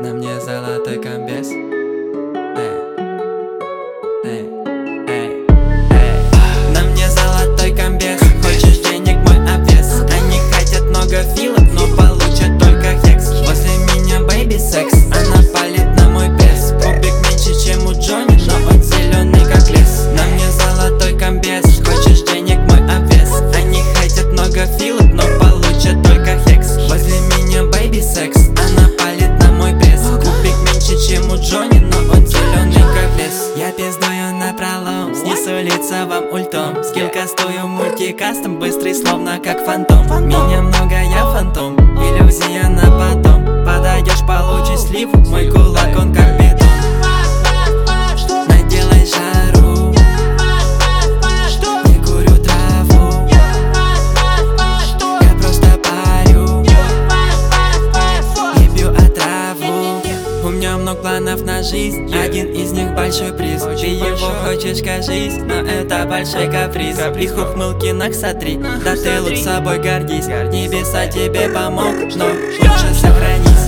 На мне золотой комбез. Эй, эй кажется вам ультом. Скилькастую мультикастом Быстрый словно как фантом. Меня много, я фантом. Или жизнь yeah. Один из них большой приз Очень Ты большой. его хочешь кажись, но это большой каприз, каприз. Их ухмылки наксатри, да ты лучше собой гордись. гордись Небеса тебе помог, но лучше сохранись